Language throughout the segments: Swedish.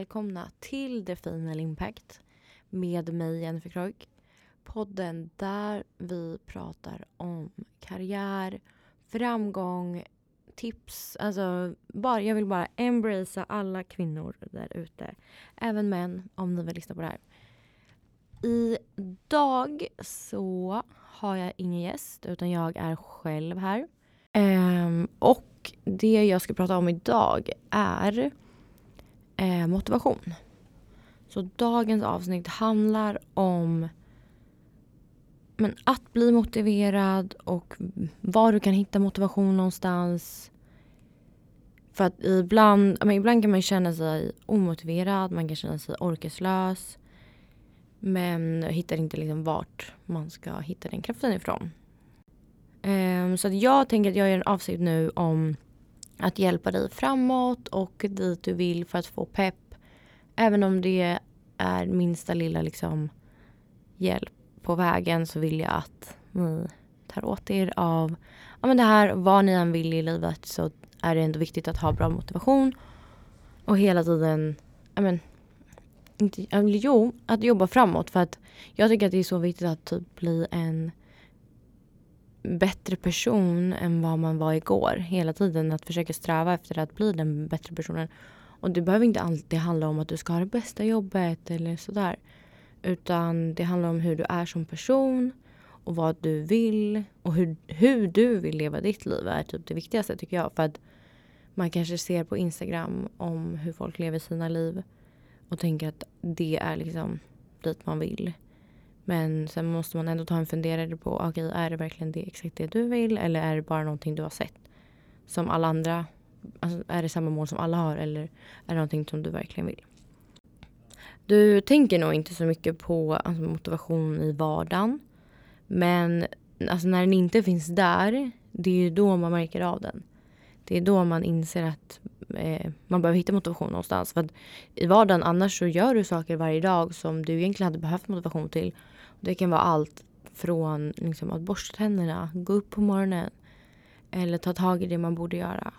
Välkomna till The Final Impact med mig Jennifer Kroik. Podden där vi pratar om karriär, framgång, tips. Alltså, bara, jag vill bara embracea alla kvinnor där ute. Även män, om ni vill lyssna på det här. Idag så har jag ingen gäst, utan jag är själv här. Um, och det jag ska prata om idag är eh, motivation. Så dagens avsnitt handlar om men, att bli motiverad och var du kan hitta motivation någonstans. För att ibland, men ibland kan man känna sig omotiverad, man kan känna sig orkeslös. Men hittar inte liksom vart man ska hitta den kraften ifrån. Um, så att jag tänker att jag gör en avsikt nu om att hjälpa dig framåt och dit du vill för att få pepp. Även om det är minsta lilla liksom hjälp på vägen så vill jag att ni tar åt er av ja, men det här. Vad ni än vill i livet så är det ändå viktigt att ha bra motivation och hela tiden ja, men, inte, jo, att jobba framåt. För att jag tycker att det är så viktigt att typ bli en bättre person än vad man var igår. Hela tiden att försöka sträva efter att bli den bättre personen. Och det behöver inte alltid handla om att du ska ha det bästa jobbet eller sådär. Utan det handlar om hur du är som person och vad du vill och hur, hur du vill leva ditt liv är typ det viktigaste tycker jag. För att man kanske ser på Instagram om hur folk lever sina liv och tänker att det är liksom dit man vill. Men sen måste man ändå ta en funderare på, okej okay, är det verkligen det exakt det du vill eller är det bara någonting du har sett? Som alla andra, alltså, är det samma mål som alla har eller är det någonting som du verkligen vill? Du tänker nog inte så mycket på alltså, motivation i vardagen. Men alltså, när den inte finns där, det är ju då man märker av den. Det är då man inser att eh, man behöver hitta motivation någonstans. För att I vardagen annars så gör du saker varje dag som du egentligen hade behövt motivation till. Det kan vara allt från liksom, att borsta tänderna, gå upp på morgonen eller ta tag i det man borde göra.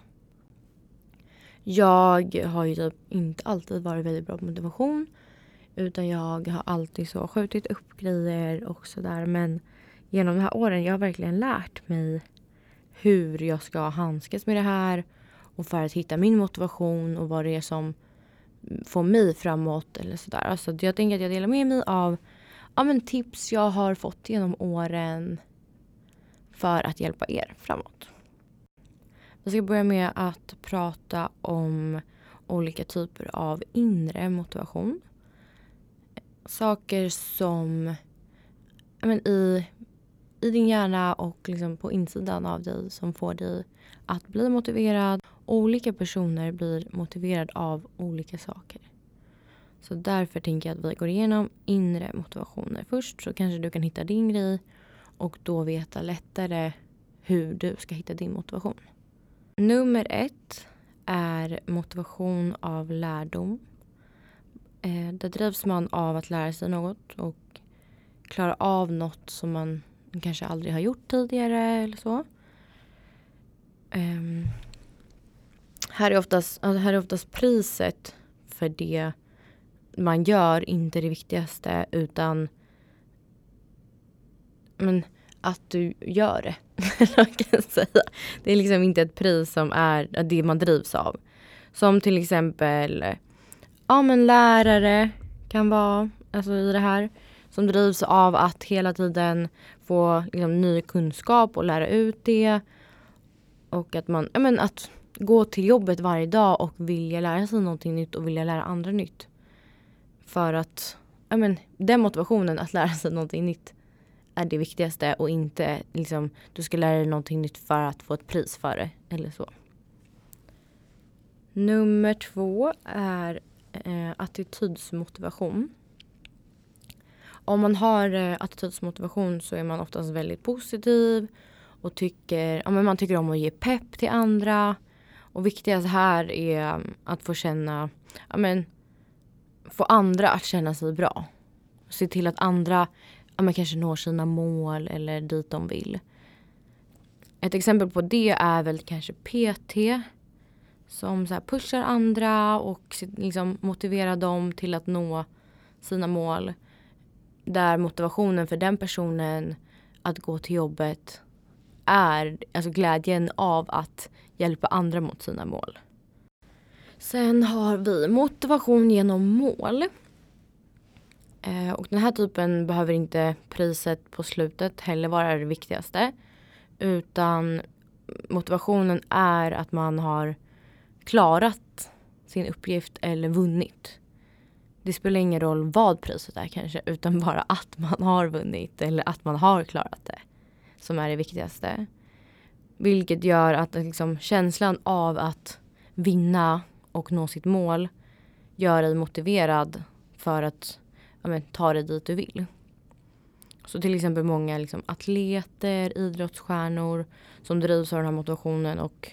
Jag har ju typ inte alltid varit väldigt bra på motivation. Utan jag har alltid så skjutit upp grejer och sådär. Men genom de här åren jag har verkligen lärt mig hur jag ska handskas med det här. Och för att hitta min motivation och vad det är som får mig framåt eller sådär. Så jag tänker att jag delar med mig av ja, men tips jag har fått genom åren för att hjälpa er framåt. Vi ska börja med att prata om olika typer av inre motivation. Saker som men, i, i din hjärna och liksom på insidan av dig som får dig att bli motiverad. Olika personer blir motiverade av olika saker. Så därför tänker jag att vi går igenom inre motivationer först så kanske du kan hitta din grej och då veta lättare hur du ska hitta din motivation. Nummer ett är motivation av lärdom. Eh, där drivs man av att lära sig något och klara av något som man kanske aldrig har gjort tidigare eller så. Um, här, är oftast, alltså här är oftast priset för det man gör inte det viktigaste utan men, att du gör det. kan säga. Det är liksom inte ett pris som är det man drivs av. Som till exempel ja, men lärare kan vara alltså i det här. Som drivs av att hela tiden få liksom, ny kunskap och lära ut det. Och att man, ja, men att gå till jobbet varje dag och vilja lära sig någonting nytt och vilja lära andra nytt. För att ja, men, den motivationen att lära sig någonting nytt är det viktigaste och inte liksom du ska lära dig någonting nytt för att få ett pris för det eller så. Nummer två är eh, attitydsmotivation. Om man har eh, attitydsmotivation så är man oftast väldigt positiv och tycker, ja, men man tycker om att ge pepp till andra. Och viktigast här är att få känna, ja, men, få andra att känna sig bra. Se till att andra ja, men kanske når sina mål eller dit de vill. Ett exempel på det är väl kanske PT som så pushar andra och liksom motiverar dem till att nå sina mål. Där motivationen för den personen att gå till jobbet är alltså glädjen av att hjälpa andra mot sina mål. Sen har vi motivation genom mål. Eh, och den här typen behöver inte priset på slutet heller vara det viktigaste. Utan motivationen är att man har klarat sin uppgift eller vunnit. Det spelar ingen roll vad priset är kanske utan bara att man har vunnit eller att man har klarat det. Som är det viktigaste. Vilket gör att liksom, känslan av att vinna och nå sitt mål gör dig motiverad för att ja, men, ta dig dit du vill. Så till exempel många liksom, atleter, idrottsstjärnor som drivs av den här motivationen och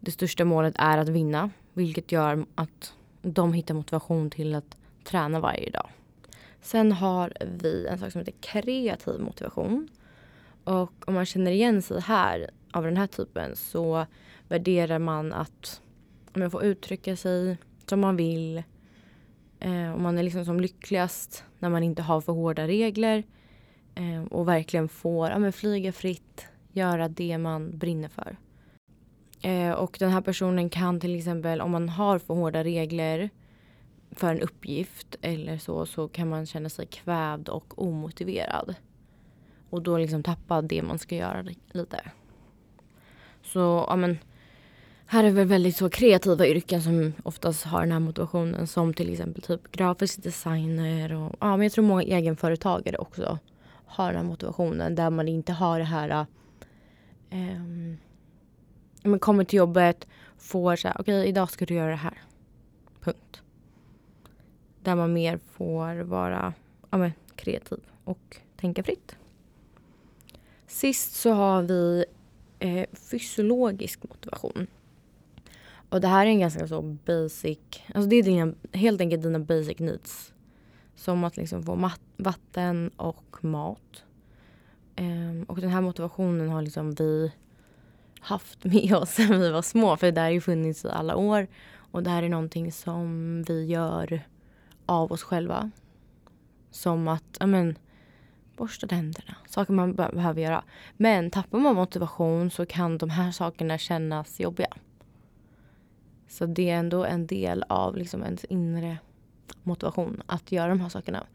det största målet är att vinna. Vilket gör att de hittar motivation till att träna varje dag. Sen har vi en sak som heter kreativ motivation. Och om man känner igen sig här av den här typen så värderar man att man får uttrycka sig som man vill. Eh, och man är liksom som lyckligast när man inte har för hårda regler. Eh, och verkligen får ja, men flyga fritt, göra det man brinner för. Eh, och den här personen kan till exempel om man har för hårda regler för en uppgift eller så, så kan man känna sig kvävd och omotiverad. Och då liksom tappa det man ska göra lite. Så ja men här är väl väldigt så kreativa yrken som oftast har den här motivationen som till exempel typ grafisk designer och ja men jag tror många egenföretagare också har den här motivationen där man inte har det här eh, man kommer till jobbet, får så här, okej okay, idag ska du göra det här. Punkt. Där man mer får vara ja, men, kreativ och tänka fritt. Sist så har vi eh, fysiologisk motivation. Och det här är en ganska så basic, alltså det är dina, helt enkelt dina basic needs. Som att liksom få vatten och mat. Um, och den här motivationen har liksom vi haft med oss sen vi var små. För det har ju funnits i alla år. Och det här är någonting som vi gör av oss själva. Som att, ja men, borsta tänderna. Saker man behöver göra. Men tappar man motivation så kan de här sakerna kännas jobbiga. Så det är ändå en del av liksom ens inre motivation att göra de här sakerna.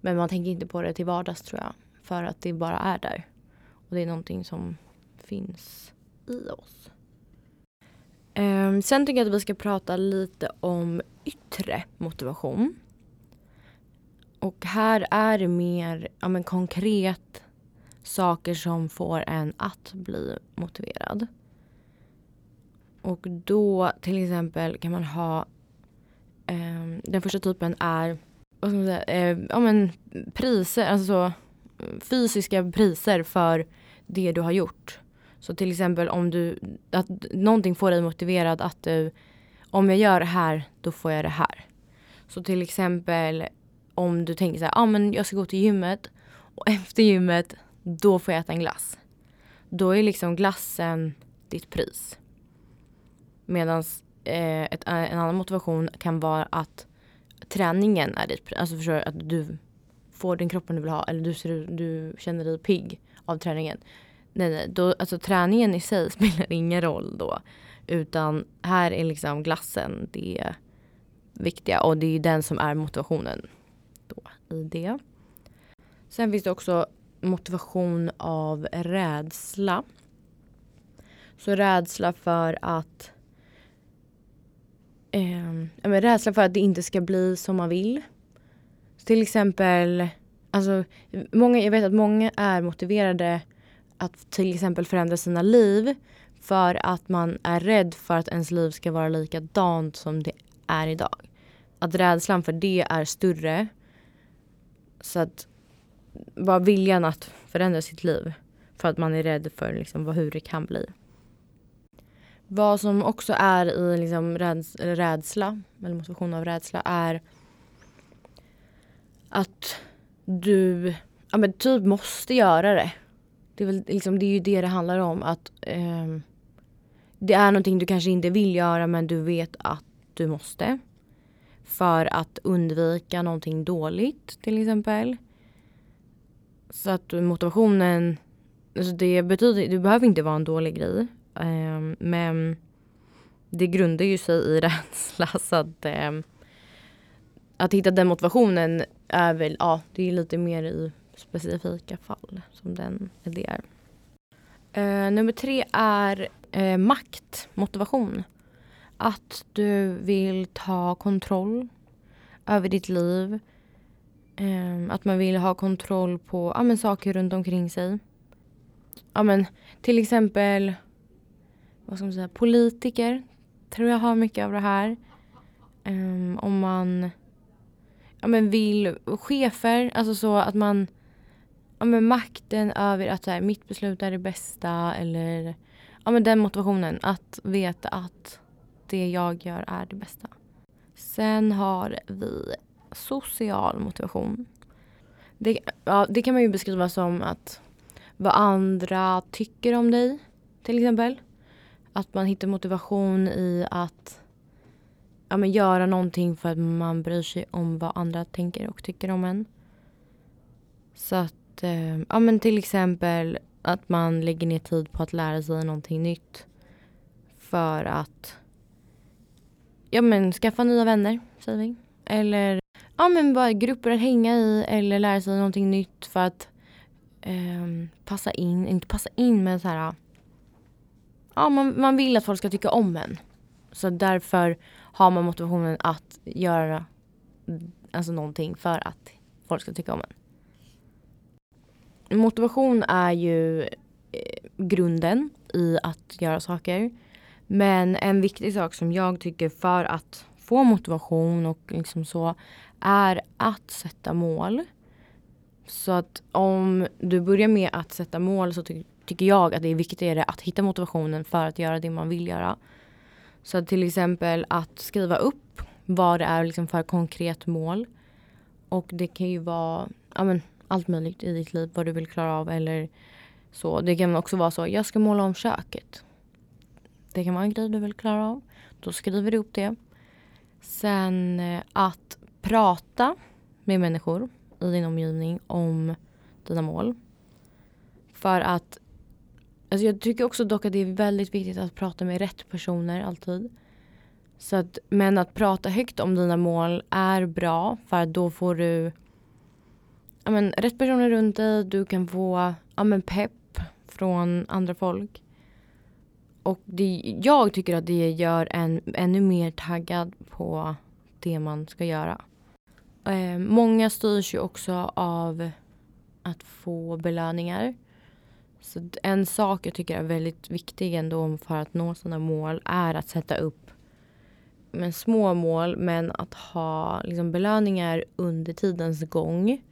Men man tänker inte på det till vardags tror jag. För att det bara är där. Och det är någonting som finns i oss. Um, sen tycker jag att vi ska prata lite om yttre motivation. Och här är det mer ja, men konkret saker som får en att bli motiverad. Och då till exempel kan man ha eh, den första typen är vad ska man säga, eh, ja, men priser, alltså så, fysiska priser för det du har gjort. Så till exempel om du, att någonting får dig motiverad att du, om jag gör det här, då får jag det här. Så till exempel om du tänker så här, ah, men jag ska gå till gymmet och efter gymmet, då får jag äta en glass. Då är liksom glassen ditt pris. Medan eh, eh, en annan motivation kan vara att träningen är ditt. Alltså förstår du, att du får den kroppen du vill ha eller du, ser, du känner dig pigg av träningen. Nej, nej. Då, alltså, träningen i sig spelar ingen roll då. Utan här är liksom glassen det viktiga och det är den som är motivationen då i det. Sen finns det också motivation av rädsla. Så rädsla för att eh, rädsla för att det inte ska bli som man vill. Så till exempel, alltså, många, jag vet att många är motiverade att till exempel förändra sina liv för att man är rädd för att ens liv ska vara likadant som det är idag. Att rädslan för det är större. Så att bara viljan att förändra sitt liv för att man är rädd för liksom hur det kan bli. Vad som också är i liksom räds rädsla, eller motivation av rädsla, är att du ja, men typ måste göra det. Det är, väl, liksom, det är ju det det handlar om. Att eh, det är någonting du kanske inte vill göra men du vet att du måste. För att undvika någonting dåligt till exempel. Så att motivationen, alltså det betyder, det behöver inte vara en dålig grej. Eh, men det grundar ju sig i rädsla så att eh, att hitta den motivationen är väl, ja det är lite mer i specifika fall som den det är. Uh, nummer tre är eh, makt, motivation. Att du vill ta kontroll över ditt liv. Eh, att man vill ha kontroll på ja, men, saker runt omkring sig. Ja, men, till exempel vad ska man säga, politiker tror jag har mycket av det här. Um, om man ja, men vill, chefer, alltså så att man ja, men makten över att så här, mitt beslut är det bästa eller ja, men den motivationen att veta att det jag gör är det bästa. Sen har vi social motivation. Det, ja, det kan man ju beskriva som att vad andra tycker om dig till exempel. Att man hittar motivation i att ja, men göra någonting för att man bryr sig om vad andra tänker och tycker om en. Så att, eh, ja men till exempel att man lägger ner tid på att lära sig någonting nytt. För att, ja men skaffa nya vänner, säger vi. Eller, ja men bara grupper att hänga i eller lära sig någonting nytt för att eh, passa in, inte passa in men så här, ja man, man vill att folk ska tycka om en. Så därför har man motivationen att göra alltså någonting för att folk ska tycka om en. Motivation är ju eh, grunden i att göra saker. Men en viktig sak som jag tycker för att få motivation och liksom så är att sätta mål. Så att om du börjar med att sätta mål så ty tycker jag att det är viktigare att hitta motivationen för att göra det man vill göra. Så till exempel att skriva upp vad det är liksom för konkret mål. Och det kan ju vara ja, men, allt möjligt i ditt liv, vad du vill klara av eller så. Det kan också vara så, jag ska måla om köket. Det kan vara en grej du vill klara av. Då skriver du upp det. Sen eh, att prata med människor i din omgivning om dina mål. För att Alltså jag tycker också dock att det är väldigt viktigt att prata med rätt personer alltid. Så att, men att prata högt om dina mål är bra för att då får du ja, men, rätt personer runt dig. Du kan få ja, men, pepp från andra folk. Och det, jag tycker att det gör en ännu mer taggad på det man ska göra. Eh, många styrs ju också av att få belöningar. Så en sak jag tycker är väldigt viktig ändå för att nå sina mål är att sätta upp men små mål men att ha liksom belöningar under tidens gång.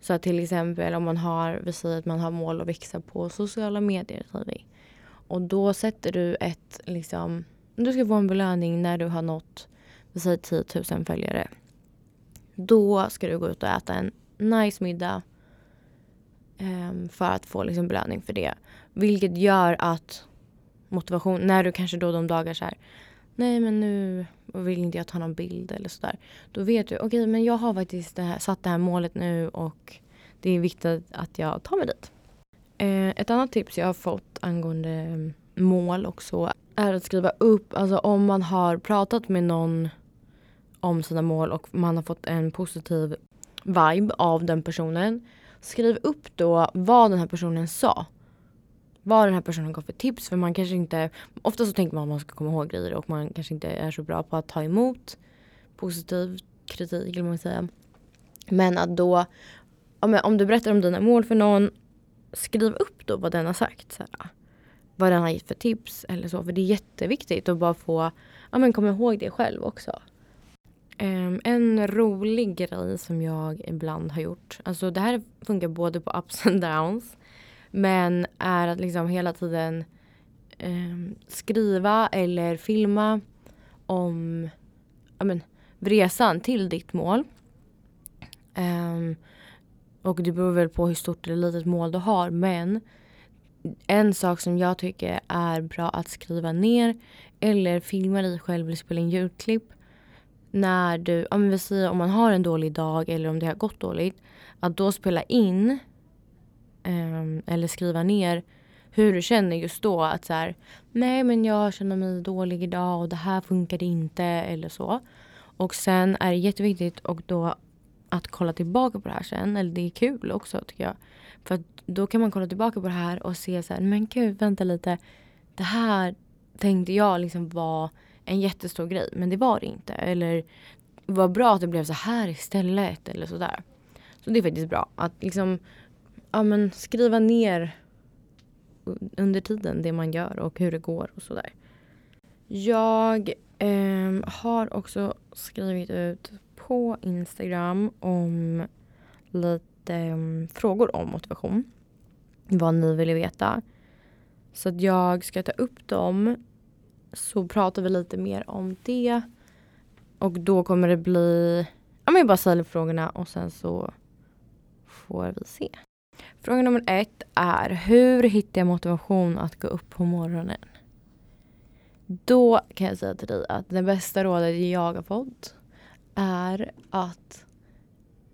Så att till exempel om man har, vi säger att man har mål att växa på sociala medier. vi. Och då sätter du ett, liksom, du ska få en belöning när du har nått, vi säger 10 000 följare. Då ska du gå ut och äta en nice middag Ehm, för att få liksom belöning för det. Vilket gör att motivation, när du kanske då de dagar så här, nej men nu vill inte jag ta någon bild eller sådär. Då vet du, okej okay, men jag har faktiskt det här, satt det här målet nu och det är viktigt att jag tar mig dit. Eh, ett annat tips jag har fått angående ehm, mål också är att skriva upp, alltså om man har pratat med någon om sina mål och man har fått en positiv vibe av den personen skriv upp då vad den här personen sa. Vad den här personen gav för tips. För man kanske inte, ofta så tänker man att man ska komma ihåg grejer och man kanske inte är så bra på att ta emot positiv kritik eller man säga. Men att då, om du berättar om dina mål för någon, skriv upp då vad den har sagt. Så här, vad den har gett för tips eller så. För det är jätteviktigt att bara få ja, men komma ihåg det själv också. Um, en rolig grej som jag ibland har gjort, alltså det här funkar både på ups and downs, men är att liksom hela tiden um, skriva eller filma om men, resan till ditt mål. Um, och det beror väl på hur stort eller litet mål du har men en sak som jag tycker är bra att skriva ner eller filma dig själv eller spela in ljudklipp. När du, om vi säger om man har en dålig dag eller om det har gått dåligt. Att då spela in um, eller skriva ner hur du känner just då. Att så här, nej men jag känner mig dålig idag och det här funkade inte eller så. Och sen är det jätteviktigt och då att kolla tillbaka på det här sen. Eller det är kul också tycker jag. För då kan man kolla tillbaka på det här och se så här, men gud vänta lite. Det här tänkte jag liksom var en jättestor grej men det var det inte. Eller vad bra att det blev så här istället eller sådär. Så det är faktiskt bra att liksom ja, men skriva ner under tiden det man gör och hur det går och sådär. Jag eh, har också skrivit ut på Instagram om lite um, frågor om motivation. Vad ni vill veta. Så att jag ska ta upp dem. Så pratar vi lite mer om det. Och då kommer det bli... Ja men jag bara ställer frågorna och sen så får vi se. Fråga nummer ett är hur hittar jag motivation att gå upp på morgonen? Då kan jag säga till dig att det bästa rådet jag har fått är att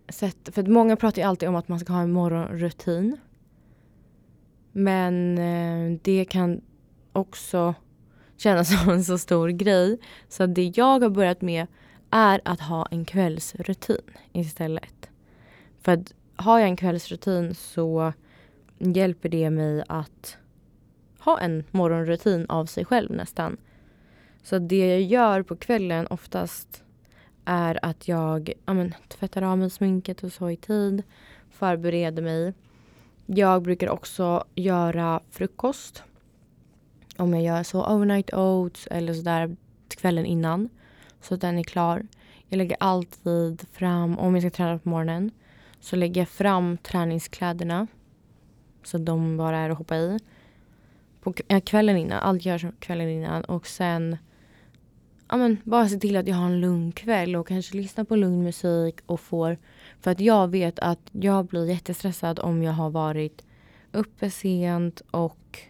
sätta, för att många pratar ju alltid om att man ska ha en morgonrutin. Men eh, det kan också kännas som en så stor grej. Så det jag har börjat med är att ha en kvällsrutin istället. För att har jag en kvällsrutin så hjälper det mig att ha en morgonrutin av sig själv nästan. Så det jag gör på kvällen oftast är att jag ja, men, tvättar av mig sminket och så i tid. Förbereder mig. Jag brukar också göra frukost. Om jag gör så overnight oats eller sådär kvällen innan. Så att den är klar. Jag lägger alltid fram, om jag ska träna på morgonen, så lägger jag fram träningskläderna. Så att de bara är att hoppa i. På eh, kvällen innan, allt görs kvällen innan och sen ja, men, bara se till att jag har en lugn kväll och kanske lyssna på lugn musik och får... För att jag vet att jag blir jättestressad om jag har varit uppe sent och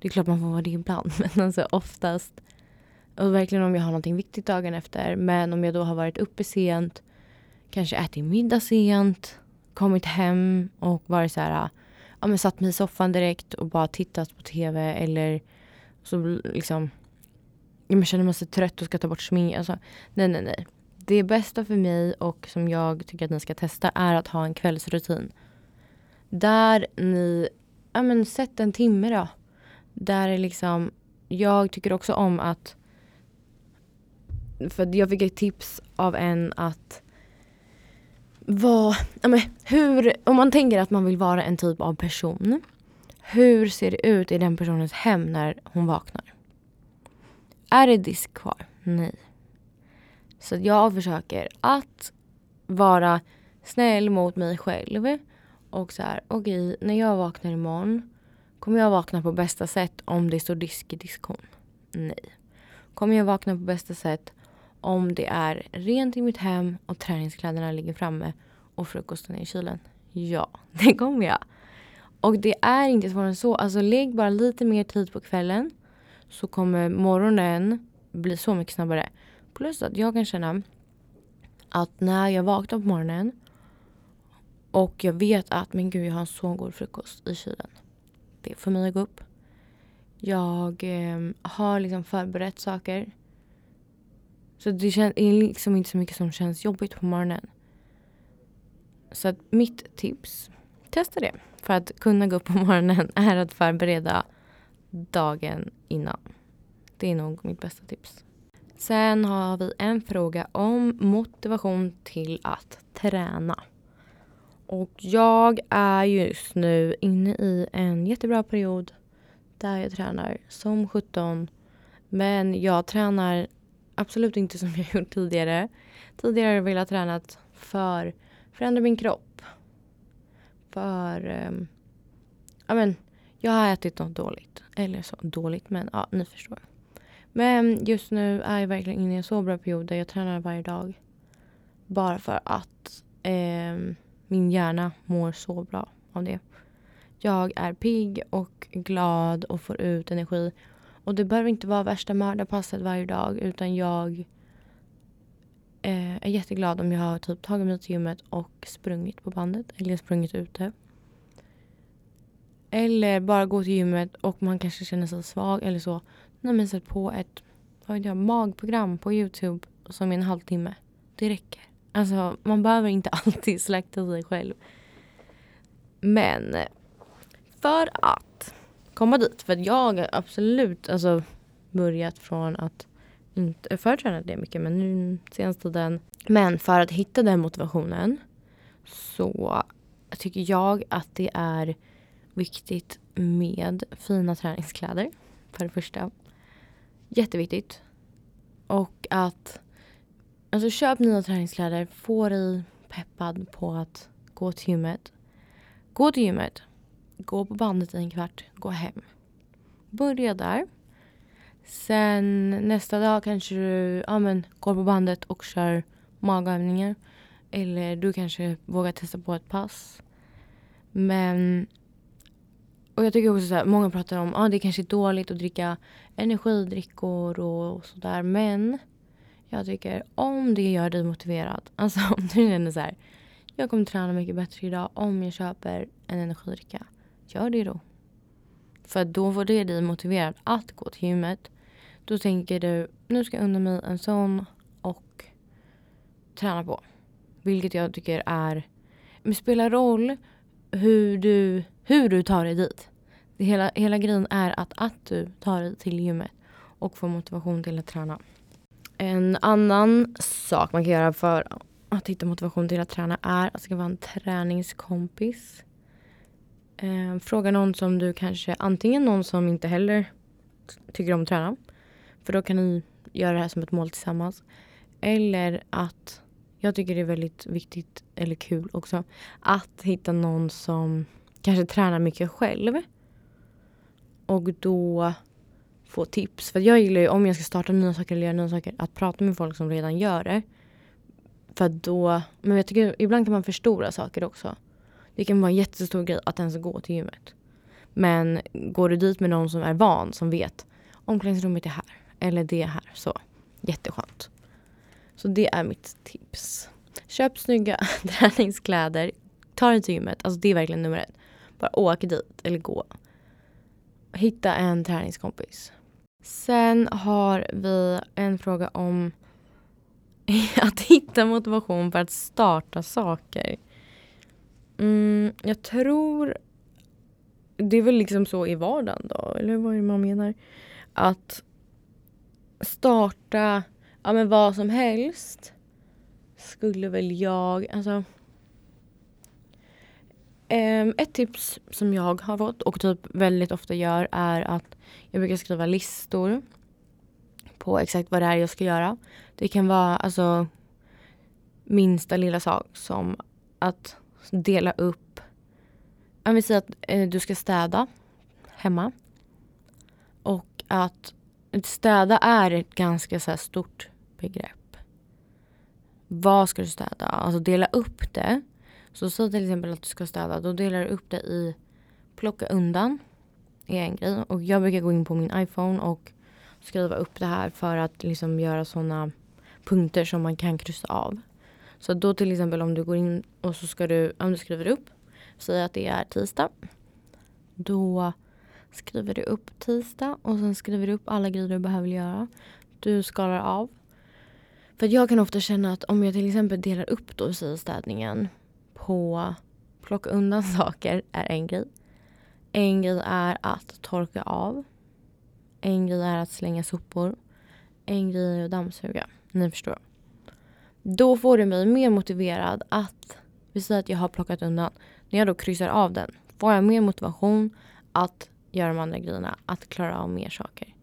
det är klart man får vara det ibland men alltså oftast och verkligen om jag har någonting viktigt dagen efter men om jag då har varit uppe sent kanske ätit middag sent kommit hem och varit så här ah, ja men satt mig i soffan direkt och bara tittat på tv eller så liksom jag känner mig så trött och ska ta bort smink. Alltså, nej, nej, nej. Det bästa för mig och som jag tycker att ni ska testa är att ha en kvällsrutin. Där ni, ja men sätt en timme då. Där är liksom, jag tycker också om att, för jag fick ett tips av en att vad, men hur, om man tänker att man vill vara en typ av person. Hur ser det ut i den personens hem när hon vaknar? Är det disk kvar? Nej. Så jag försöker att vara snäll mot mig själv. Och så här, okej, okay, när jag vaknar imorgon kommer jag vakna på bästa sätt om det står disk i diskhon? Nej. Kommer jag vakna på bästa sätt om det är rent i mitt hem och träningskläderna ligger framme och frukosten är i kylen? Ja, det kommer jag. Och det är inte svårare än så. Alltså lägg bara lite mer tid på kvällen så kommer morgonen bli så mycket snabbare. Plus att jag kan känna att när jag vaknar på morgonen och jag vet att men gud jag har en så god frukost i kylen. Det får mig att gå upp. Jag eh, har liksom förberett saker. Så det är liksom inte så mycket som känns jobbigt på morgonen. Så att mitt tips, testa det. För att kunna gå upp på morgonen är att förbereda dagen innan. Det är nog mitt bästa tips. Sen har vi en fråga om motivation till att träna. Och jag är just nu inne i en jättebra period där jag tränar som 17. Men jag tränar absolut inte som jag gjort tidigare. Tidigare har jag velat träna för att förändra min kropp. För um, ja, men, jag har ätit något dåligt. Eller så dåligt, men ja, ni förstår. Men just nu är jag verkligen inne i en så bra period där jag tränar varje dag. Bara för att eh, min hjärna mår så bra av det. jag är pigg och glad och får ut energi. Och det behöver inte vara värsta mördarpasset varje dag utan jag eh, är jätteglad om jag har typ tagit mig till gymmet och sprungit på bandet eller sprungit ute. Eller bara gå till gymmet och man kanske känner sig svag eller så. Nej men sätt på ett vad vet jag, magprogram på Youtube som är en halvtimme. Det räcker. Alltså man behöver inte alltid slakta sig själv. Men för att komma dit, för att jag har absolut alltså, börjat från att inte förträna det mycket men nu senaste tiden. Men för att hitta den motivationen så tycker jag att det är viktigt med fina träningskläder. För det första. Jätteviktigt. Och att alltså köp nya träningskläder. Få dig peppad på att gå till gymmet. Gå till gymmet. Gå på bandet i en kvart. Gå hem. Börja där. Sen nästa dag kanske du ja, men, går på bandet och kör magövningar. Eller du kanske vågar testa på ett pass. Men och jag tycker också att många pratar om att ah, det kanske är dåligt att dricka energidrickor och sådär. Men jag tycker om det gör dig motiverad. Alltså om du känner så här. Jag kommer träna mycket bättre idag om jag köper en energidricka. Gör det då. För då får det dig motiverad att gå till gymmet. Då tänker du, nu ska jag unna mig en sån och träna på. Vilket jag tycker är, det spelar roll hur du, hur du tar dig dit. Det hela, hela grejen är att, att du tar dig till gymmet och får motivation till att träna. En annan sak man kan göra för att hitta motivation till att träna är att ska vara en träningskompis. Eh, fråga någon som du kanske, antingen någon som inte heller tycker om att träna. För då kan ni göra det här som ett mål tillsammans. Eller att, jag tycker det är väldigt viktigt, eller kul också, att hitta någon som kanske tränar mycket själv. Och då få tips. För jag gillar ju om jag ska starta nya saker eller göra nya saker att prata med folk som redan gör det. För då, men jag tycker ibland kan man förstora saker också. Det kan vara en jättestor grej att ens gå till gymmet. Men går du dit med någon som är van, som vet omklädningsrummet är här eller det är här, så jätteskönt. Så det är mitt tips. Köp snygga träningskläder. Ta dig till gymmet. Alltså det är verkligen nummer ett. Bara åk dit eller gå. Hitta en träningskompis. Sen har vi en fråga om att hitta motivation för att starta saker. Mm, jag tror... Det är väl liksom så i vardagen då, eller vad är det man menar? Att starta ja, men vad som helst skulle väl jag... Alltså, Ehm, ett tips som jag har fått och typ väldigt ofta gör är att jag brukar skriva listor på exakt vad det är jag ska göra. Det kan vara alltså minsta lilla sak som att dela upp. Om vi säger att eh, du ska städa hemma. Och att städa är ett ganska så stort begrepp. Vad ska du städa? Alltså dela upp det så säg till exempel att du ska städa. Då delar du upp det i plocka undan är en grej. Och jag brukar gå in på min iPhone och skriva upp det här för att liksom göra såna punkter som man kan kryssa av. Så då till exempel om du går in och så ska du, om du skriver upp, säg att det är tisdag. Då skriver du upp tisdag och sen skriver du upp alla grejer du behöver göra. Du skalar av. För jag kan ofta känna att om jag till exempel delar upp då säger städningen på plocka undan saker är en grej. En grej är att torka av. En grej är att slänga sopor. En grej är att dammsuga. Ni förstår. Då får det mig mer motiverad att, vi säger att jag har plockat undan. När jag då kryssar av den får jag mer motivation att göra de andra grejerna. Att klara av mer saker.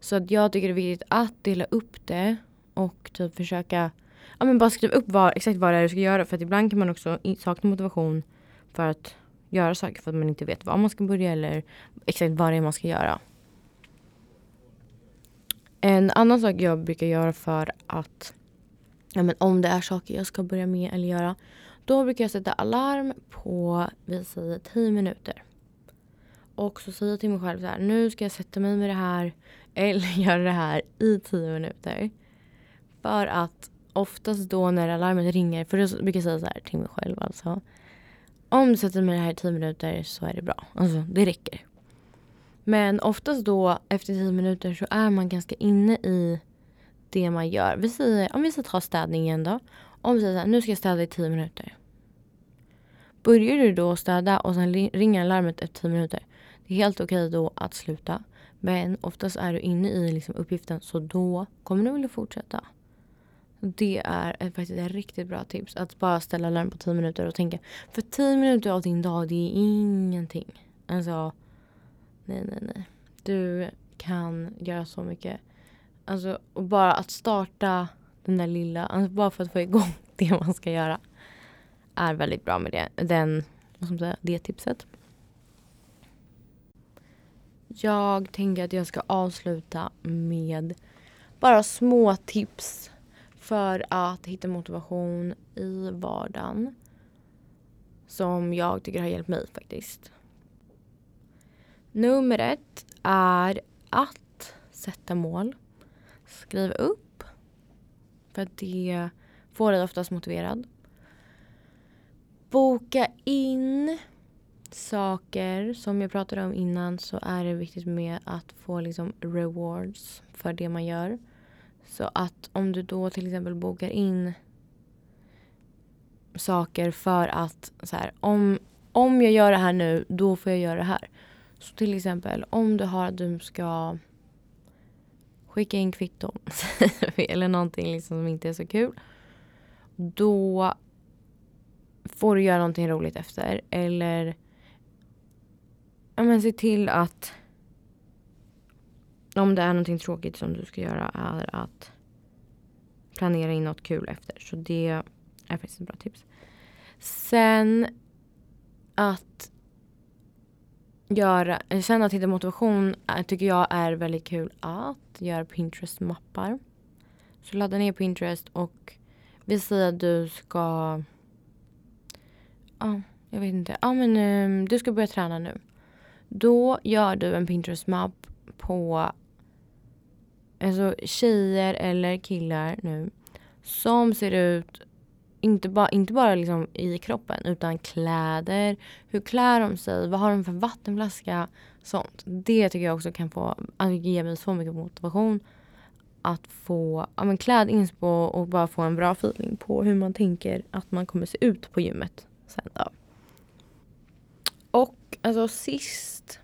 Så att jag tycker det är viktigt att dela upp det och typ försöka ja, men bara skriv upp vad, exakt vad det är du ska göra. För att ibland kan man också sakna motivation för att göra saker för att man inte vet var man ska börja eller exakt vad det är man ska göra. En annan sak jag brukar göra för att ja, men om det är saker jag ska börja med eller göra. Då brukar jag sätta alarm på, vi säger 10 minuter. Och så säger jag till mig själv så här, nu ska jag sätta mig med det här eller göra det här i tio minuter. För att oftast då när alarmet ringer, för jag brukar säga så här till mig själv alltså. Om du sätter mig det här i tio minuter så är det bra. Alltså det räcker. Men oftast då efter tio minuter så är man ganska inne i det man gör. Vi säger, om vi ska ta städningen då. Om vi säger så här, nu ska jag städa i tio minuter. Börjar du då städa och sen ringer larmet efter tio minuter. Det är helt okej då att sluta. Men oftast är du inne i liksom uppgiften så då kommer du vilja fortsätta. Det är ett, faktiskt ett riktigt bra tips. Att bara ställa larm på 10 minuter och tänka. För 10 minuter av din dag, det är ingenting. Alltså, nej, nej, nej. Du kan göra så mycket. Alltså, och bara att starta den där lilla, alltså bara för att få igång det man ska göra. Är väldigt bra med det, den, vad ska man säga, det tipset. Jag tänker att jag ska avsluta med bara små tips för att hitta motivation i vardagen. Som jag tycker har hjälpt mig faktiskt. Nummer ett är att sätta mål. Skriva upp. För att det får dig oftast motiverad. Boka in saker. Som jag pratade om innan så är det viktigt med att få liksom rewards för det man gör. Så att om du då till exempel bokar in saker för att så här, om, om jag gör det här nu, då får jag göra det här. Så till exempel om du har att du ska skicka in kvitton eller någonting liksom som inte är så kul. Då får du göra någonting roligt efter. Eller ja, men se till att om det är någonting tråkigt som du ska göra är att planera in något kul efter. Så det är faktiskt ett bra tips. Sen att göra, sen att hitta motivation tycker jag är väldigt kul att göra Pinterest-mappar. Så ladda ner Pinterest och vi säger att du ska, ja, jag vet inte, ja men um, du ska börja träna nu. Då gör du en Pinterest-mapp på alltså tjejer eller killar nu som ser ut inte, ba, inte bara liksom i kroppen utan kläder, hur klär de sig, vad har de för vattenflaska, sånt. Det tycker jag också kan få, alltså ge mig så mycket motivation att få ja, men kläd och bara få en bra feeling på hur man tänker att man kommer se ut på gymmet sen då. Och alltså sist,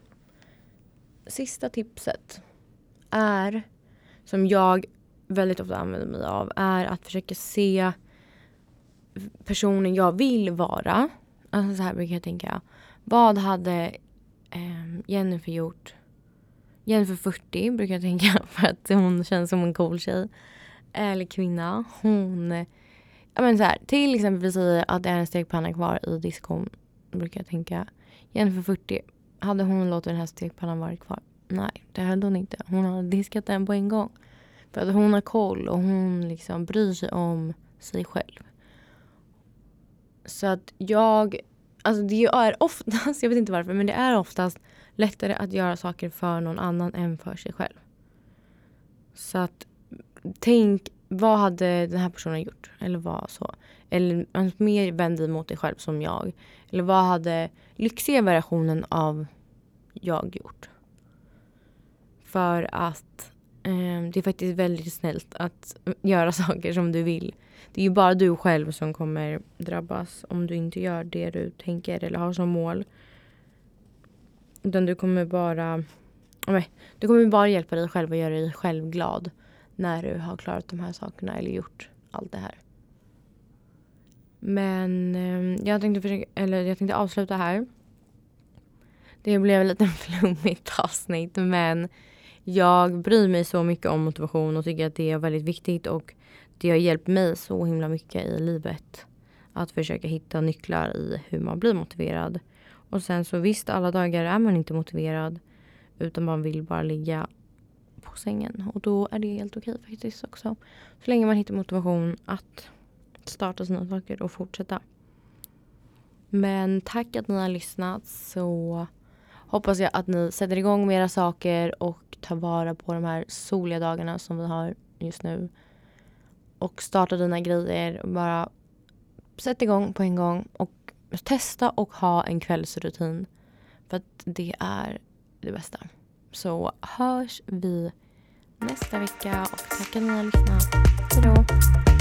sista tipset är som jag väldigt ofta använder mig av är att försöka se personen jag vill vara. Alltså så här brukar jag tänka. Vad hade eh, Jennifer gjort? Jennifer 40 brukar jag tänka för att hon känns som en cool tjej. Eller kvinna. Hon... Ja men så här, till exempel vi säger att det är en stekpanna kvar i diskon. Brukar jag tänka. Jennifer 40. Hade hon låtit den här stekpannan vara kvar? Nej, det hade hon inte. Hon hade diskat den på en gång. För att hon har koll och hon liksom bryr sig om sig själv. Så att jag, alltså det är oftast, jag vet inte varför, men det är oftast lättare att göra saker för någon annan än för sig själv. Så att tänk, vad hade den här personen gjort? Eller vad så? Eller mer vänd dig mot dig själv som jag. Eller vad hade lyxiga versionen av jag gjort? För att eh, det är faktiskt väldigt snällt att göra saker som du vill. Det är ju bara du själv som kommer drabbas om du inte gör det du tänker eller har som mål. Utan du kommer bara nej, du kommer bara hjälpa dig själv och göra dig själv glad när du har klarat de här sakerna eller gjort allt det här. Men eh, jag, tänkte försöka, eller jag tänkte avsluta här. Det blev lite flummigt avsnitt men jag bryr mig så mycket om motivation och tycker att det är väldigt viktigt och det har hjälpt mig så himla mycket i livet. Att försöka hitta nycklar i hur man blir motiverad. Och sen så visst, alla dagar är man inte motiverad utan man vill bara ligga på sängen. Och då är det helt okej faktiskt också. Så länge man hittar motivation att starta sina saker och fortsätta. Men tack att ni har lyssnat så hoppas jag att ni sätter igång med era saker och tar vara på de här soliga dagarna som vi har just nu. Och starta dina grejer. Bara sätt igång på en gång och testa och ha en kvällsrutin. För att det är det bästa. Så hörs vi nästa vecka och tack att ni har lyssnat. Hejdå!